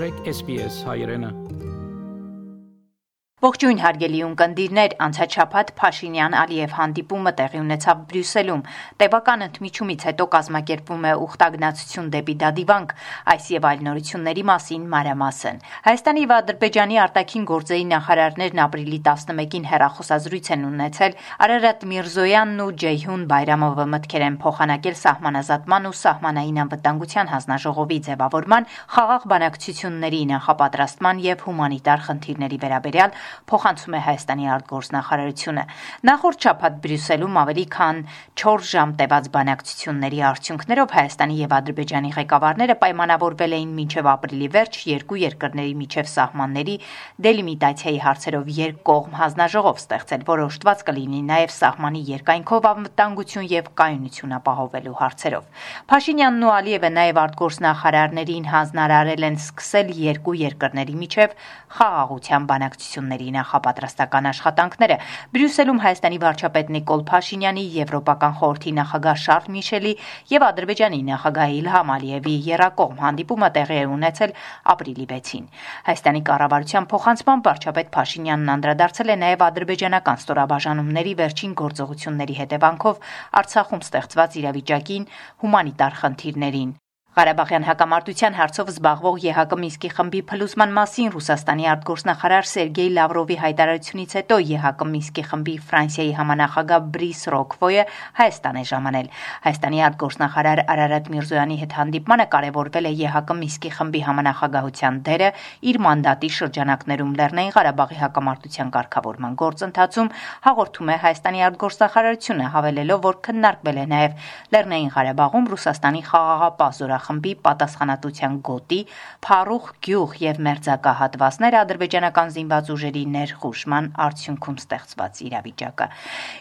մտրեք SPS հայրենը Ողջույն հարգելի ունկնդիրներ, անցած շաբաթ Փաշինյան-Ալիև հանդիպումը տեղի ունեցավ Բրյուսելում։ Տևական ընդմիջումից հետո կազմակերպվում է ուխտագնացություն դեպի Դադիվանք, այս եւ այլ նորությունների մասին մանրամասն։ Հայաստանի եւ Ադրբեջանի արտաքին գործերի նախարարներն ապրիլի 11-ին հերախոսազրույց են ունեցել Արարատ Միրզոյանն ու Ջեյհուն Բայրամովը մտքեր են փոխանակել սահմանազատման ու սահմանային անվտանգության հանձնաժողովի ձևավորման, խաղաղ բանակցությունների նախապատրաստման եւ հումանիտար խնդիրների վերաբերյալ փոխանցում է Հայաստանի արտգործնախարարությունը։ Նախորդ շաբաթ Բրյուսելում ավելի քան 4 ժամ տևած բանակցությունների արդյունքներով Հայաստանի եւ Ադրբեջանի ղեկավարները պայմանավորվել էին մինչև ապրիլի վերջ երկու երկրների միջև սահմանների դելիմիտացիայի հարցերով երկկողմ հանձնաժողով ստեղծել, որոշտված կլինի նաեւ սահմանի երկայնքով անվտանգություն եւ կայունություն ապահովելու հարցերով։ Փաշինյանն ու Ալիևը նաեւ արտգործնախարարներին հանձնարարել են սկսել երկու երկրների միջև խաղաղության բանակցությունների ծրագրերի նախապատրաստական աշխատանքները Բրյուսելում Հայաստանի վարչապետ Նիկոլ Փաշինյանի, Եվրոպական խորհրդի նախագահ Շարլ Միշելի եւ Ադրբեջանի նախագահ Իլհամ Ալիևի երակողմ հանդիպումը տեղի է ունեցել ապրիլի 6-ին։ Հայաստանի կառավարության փոխանցման վարչապետ Փաշինյանն անդրադարձել է նաեւ ադրբեջանական ստորաբաժանումների վերջին գործողությունների հետևանքով Արցախում ստեղծված իրավիճակին, հումանիտար խնդիրներին։ Ղարաբաղյան հակամարտության հարցով զբաղվող ԵՀԿ Մինսկի խմբի փլուզման մասին Ռուսաստանի արտգործնախարար Սերգեյ Լավրովի հայտարարությունից հետո ԵՀԿ Մինսկի խմբի Ֆրանսիայի համանախագահ Բրիս Ռոկվոյը Հայաստան է ժամանել։ Հայաստանի արտգործնախարար Արարատ Միրզոյանի հետ հանդիպմանը կարևորվել է ԵՀԿ Մինսկի խմբի համանախագահության դերը իր մանդատի շրջանակներում Լեռնային Ղարաբաղի հակամարտության կարգավորման գործընթացում հաղորդում է Հայաստանի արտգործնախարարությունը հավելելով, որ քննարկվել է նաև Լեռնային Ղարաբաղում Ռուսաստանի խաղաղապահ խմբի պատասխանատվության գոտի, Փարուխ գյուղ եւ մերձակա հատվածներ ադրբեջանական զինված ուժերի ներխուժման արդյունքում ստեղծված իրավիճակը։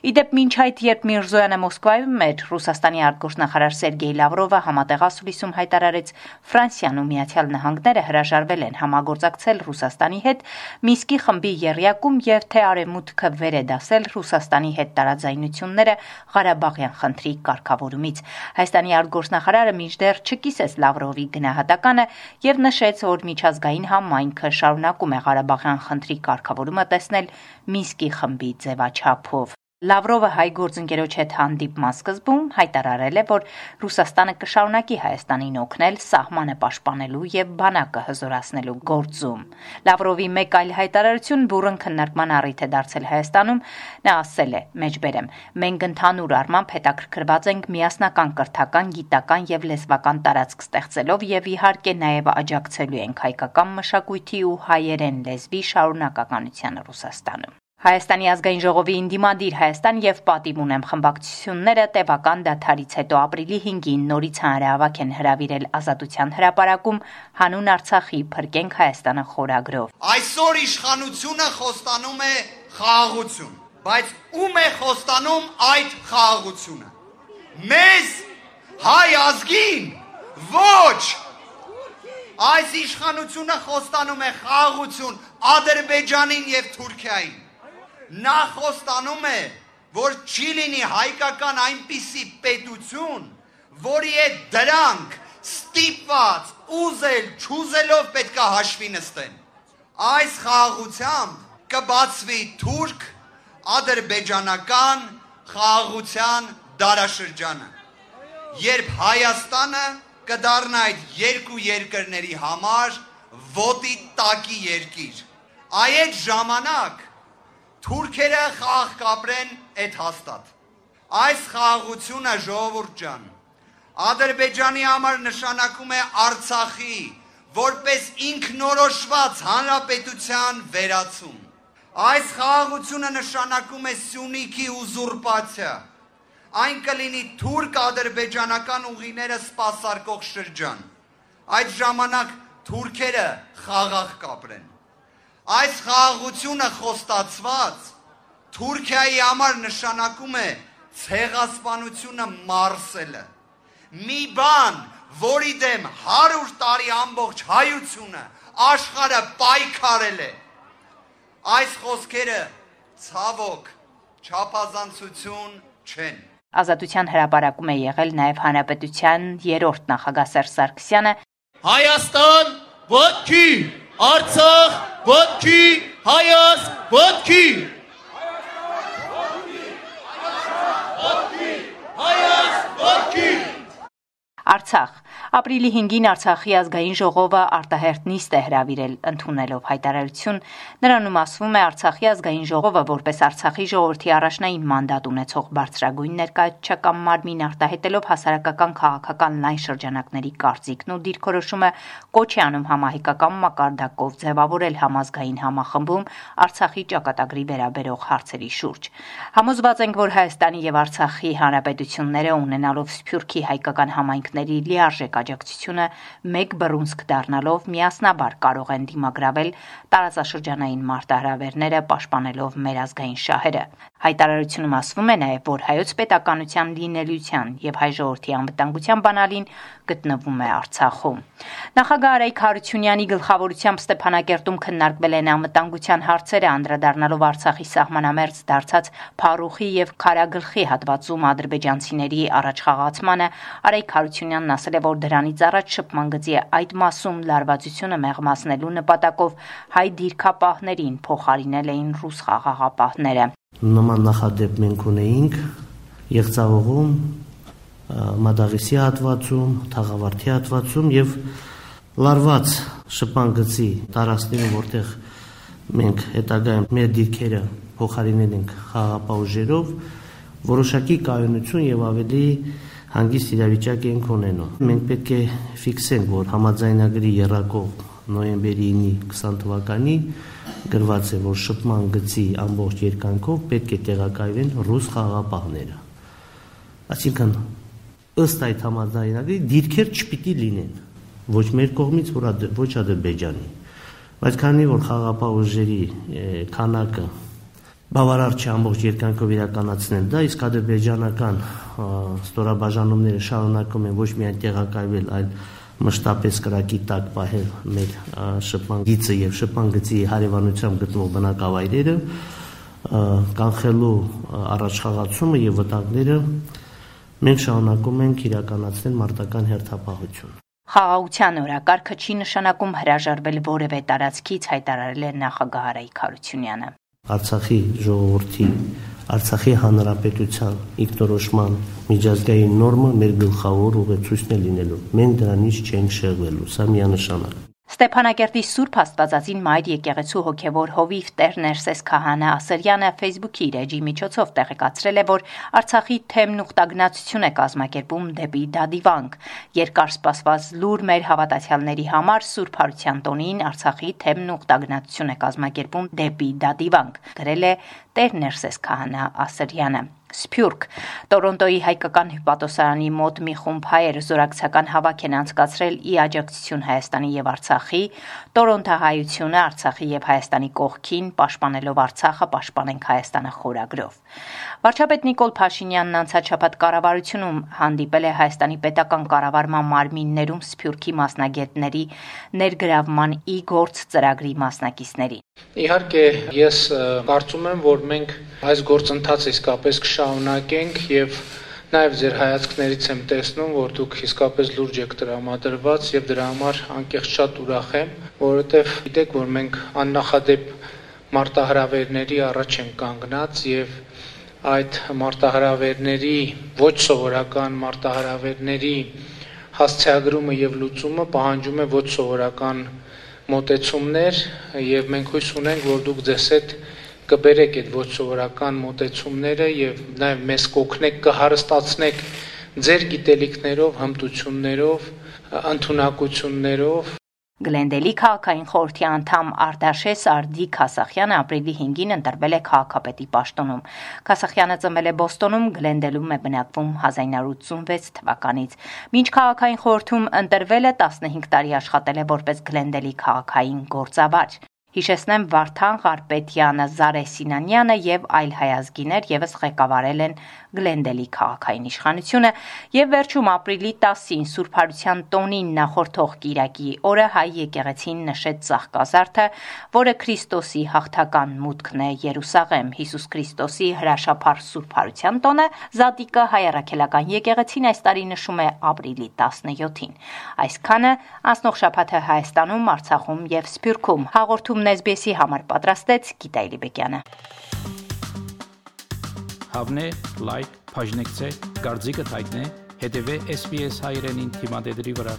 Իդեպ մինչ այդ երբ Միրզոյանը Մոսկվայում էր, Ռուսաստանի արտգործնախարար Սերգեյ Լավրովը համատեղասուլիսում հայտարարեց. Ֆրանսիան ու Միացյալ Նահանգները հրաժարվել են համագործակցել Ռուսաստանի հետ Միսկի խմբի երյակում եւ թե արևմուտքը վեր է դասել Ռուսաստանի հետ տարաձայնությունները Ղարաբաղյան խնդրի կարգավորումից։ Հայաստանի արտգործնախարարը մինչդեռ չկի կիսեց Լավրովի գնահատականը եւ նշեց, որ միջազգային համայնքը շարունակում է Ղարաբաղյան խնդրի կարգավորումը տեսնել Մինսկի խմբի ձևաչափով։ Լավրովը հայ գործընկերոջ հետ հանդիպման սկզբում հայտարարել է, որ Ռուսաստանը կշարունակի Հայաստանին օգնել սահմանը պաշտպանելու եւ բանակը հզորացնելու գործում։ Լավրովի մեկ այլ հայտարարություն բուրըն քննարկման առիթ է դարձել Հայաստանում, նա ասել է. «Մեջբերեմ, մենք ընդհանուր առմամբ հետաքրքրված ենք միասնական կրթական, գիտական եւ լեզվական տարածք ստեղծելով եւ իհարկե նաեւ աջակցելու ենք հայկական մշակույթի ու հայերեն լեզվի շարունակականությանը Ռուսաստանում»։ Հայաստանի ազգային ժողովի ինդիմադիր Հայաստան եւ պատիվ ունեմ խմբակցությունները տևական դաթարից հետո ապրիլի 5-ին նորից հանրահավաք են հրավիրել Ազատության հրապարակում հանուն Արցախի փրկենք Հայաստանը խորագրով։ Այսօր իշխանությունը խոստանում է խաղաղություն, բայց ում է խոստանում այդ խաղաղությունը։ Մեզ հայ ազգին ոչ Այս իշխանությունը խոստանում է խաղաղություն Ադրբեջանին եւ Թուրքիային նա խոստանում է, որ չի լինի հայկական այնպիսի պետություն, որի հետ դրանք ստիպված ուզել, չուզելով պետքա հաշվի նստեն։ Այս խաղաղությամբ կբացվի թուրք ադրբեջանական խաղաղության դարաշրջանը, երբ Հայաստանը կդառնա այդ երկու երկրների համար ոտի տակի երկիր։ Այդ ժամանակ Թուրքերը խաղ կապրեն այդ հաստատ։ Այս խաղաղությունը ժողովուրդ ջան, Ադրբեջանի համար նշանակում է Արցախի որպես ինքնորոշված հանրապետության վերացում։ Այս խաղաղությունը նշանակում է Սյունիքի ուզուրպացիա։ Այն կլինի թուրք-ադրբեջանական ուղիները սпасարկող շրջան։ Այդ ժամանակ թուրքերը խաղաղ կապրեն։ Այս խաղաղությունը խոստացված Թուրքիայի համար նշանակում է ցեղասպանությունը մարսելը։ Մի բան, որի դեմ 100 տարի ամբողջ հայությունը աշխարհը պայքարել է։ Այս խոսքերը ցավոք չափազանցություն չեն։ Ազատության հրապարակում է եղել նաև հանրապետության երրորդ նախագահ Սերժ Սարգսյանը։ Հայաստան ոտքի, Արցախ, ոտքի, Հայաց, ոտքի։ Արցախ Ապրիլի 5-ին Արցախի ազգային ժողովը արտահերտ նիստ է հրավիրել ընդունելով հայտարարություն։ Նրանում ասվում է Արցախի ազգային ժողովը որպես Արցախի ժողովրդի առաջնային մանդատ ունեցող բարձրագույն ներկայացչական մարմին արտահայտելով հասարակական քաղաքական լայն շրջանակների կարծիքն ու դիրքորոշումը կոչ է անում համահայկական մակարդակով ձևավորել համազգային համախմբում Արցախի ճակատագրի վերաբերող հարցերի շուրջ։ Համոզված ենք, որ Հայաստանի եւ Արցախի հանրապետությունները ունենալով Սփյուռքի հայկական համայնքների լիարժեք աջակցությունը մեկ բռունցք դառնալով միասնաբար կարող են դիմագրավել տարածաշրջանային մարտահրավերները պաշտպանելով մեր ազգային շահերը։ Հայտարարությունում ասվում է նաև, որ հայոց պետականության լինելիության եւ հայ ժողովրդի անվտանգության բանալին գտնվում է Արցախում։ Նախագահ Արայք Հարությունյանի գլխավորությամբ Ստեփանակերտում քննարկվել են անվտանգության հարցերը, անդրադառնալով Արցախի սահմանամերձ դարձած Փարուխի եւ Խարագլխի հատվածում ադրբեջանցիների առաջխաղացմանը, Արայք Հարությունյանն ասել է, որ դրանից առաջ շփման գծի այդ մասում լարվածությունը մեղմասնելու նպատակով հայ դիրքապահներին փոխարինել էին ռուս խաղաղապահները։ Նման նախադեպ մենք ունեինք Եղցավողում, Մադաղիսի հատվածում, Թաղավարտի հատվածում եւ լարված շփման գծի տարածքներում, որտեղ մենք հետագայում մեր դիրքերը փոխարինել ենք խաղապահ ուժերով, որոշակի կայունություն եւ ավելի հանգիստ իրավիճակ ենք ունենում։ Մենք պետք է ֆիքսենք, որ համաձայնագրի երակող նոյեմբերի 9-ի 20 թվականի գրված է, որ շփման գծի ամբողջ երկայնքով պետք է տեղակայվեն ռուս խաղապահները։ Այսինքն ըստ այդ համաձայնագրի դիրքեր չպիտի լինեն ոչ մեր կողմից, ոչ Ադրբեջանի։ Բայց քանի որ խաղապահ ուժերի քանակը բավարար չէ ամբողջ երկայնքով իրականացնել դա, իսկ ադրբեջանական ստորաբաժանումները շարունակում են ոչ միայն տեղակայվել, այլ մշտապես կրակի տակ պահել մեր շփման գիծը եւ շփման գծի հարևանությամբ գտնվող բնակավայրերը, կանխելու առաջխաղացումը եւ վտանգները մենք շարունակում ենք իրականացնել մարտական հերթապահություն։ Խաղաղության օրակարգը չի նշանակում հրաժարվել որևէ տարածքից հայտարարել է նախագահ Արայք Հարությունյանը։ Արցախի ժողովրդի, Արցախի հանրապետության ինքնորոշման միջազգային նորմը մեր գլխավոր ուղեցույցն է լինելու։ Մենք դրանից չենք շեղվելու, սա միանշանակ։ Ստեփանակերտի Սուրբ Աստվածածին Մայր եկեղեցու հոգևոր հովիվ Տեր Ներսես Քահանա Ասրյանը Facebook-ի իր էջի միջոցով տեղեկացրել է, որ Արցախի թեմն ուխտագնացություն է կազմակերպում դեպի Դադիվանք։ Երկար սպասված լուր մեր հավատացյալների համար Սուրբ Հարության տոնին Արցախի թեմն ուխտագնացություն է կազմակերպում դեպի Դադիվանք։ Գրել է Տեր Ներսես Քահանա Ասրյանը։ Սփյուռք Տորոնտոյի հայկական հյուպատոսարանի մոտ մի խումբ հայեր զորակցական հավաք են անցկացրել ի աջակցություն Հայաստանի եւ Արցախի Տորոնտահայությունը Արցախի եւ Հայաստանի կողքին պաշտպանելով Արցախը պաշտպանենք Հայաստանը խորագրով Վարչապետ Նիկոլ Փաշինյանն անցաչափած կառավարությունում հանդիպել է Հայաստանի պետական կառավարման մարմիններում Սփյուռքի մասնագետների ներգրավման ի գործ ծրագրի մասնակիցներին։ Իհարկե, ես կարծում եմ, որ մենք այս գործընթացը իսկապես կշարունակենք եւ Նաև ձեր հայացքներից եմ տեսնում, որ դուք իսկապես լուրջ եք տրամադրված եւ դրա համար անկեղծ շատ ուրախ եմ, որովհետեւ գիտեք, որ մենք աննախադեպ մարտահրավերների առաջ ենք կանգնած եւ այդ մարտահրավերների ոչ սովորական մարտահրավերների հասցեագրումը եւ լուծումը պահանջում է ոչ սովորական մոտեցումներ եւ մենք հույս ունենք որ դուք ձեզ հետ կբերեք այդ ոչ սովորական մոտեցումները եւ նաեւ մեզ կօգնեք կհարստացնեք ձեր գիտելիքներով, հմտություններով, ընտունակություններով Գլենդելի քաղաքային խորհրդի անդամ Արտաշես Արդի Քասախյանը ապրիլի 5-ին ընտրվել է քաղաքապետի պաշտոնում։ Քասախյանը ծնվել է Բոստոնում, Գլենդելում է բնակվում 1986 թվականից։ Մինչ քաղաքային խորհրդում ընտրվել է 15 տարի աշխատել է որպես Գլենդելի քաղաքային գործավար։ Հիշեցնեմ Վարդան Ղարպետյանը, Զարե Սինանյանը եւ այլ հայազգիներ եւս ղեկավարել են Գլենդելի քաղաքային իշխանությունը եւ վերջում ապրիլի 10-ին Սուրբ Հարության տոնին նախորդող Կիրակի օրը հայ եկեղեցին նշեց Ծաղկազարդը, որը Քրիստոսի հաղթական մուտքն է Երուսաղեմ։ Հիսուս Քրիստոսի հրաշափառ Սուրբ Հարության տոնը Զատիկը հայ առաքելական եկեղեցին այս տարի նշում է ապրիլի 17-ին։ Այսքանը անցնող շաբաթը Հայաստանում, Արցախում եւ Սփյուռքում հաղորդումն SBS-ի համար պատրաստեց Գիտայ Լիբեկյանը։ Հավնե, լայք, բաժնեկցե, դարձիկը թայտնե, հետեւե SBS հայրենին թիմադեդի վրա։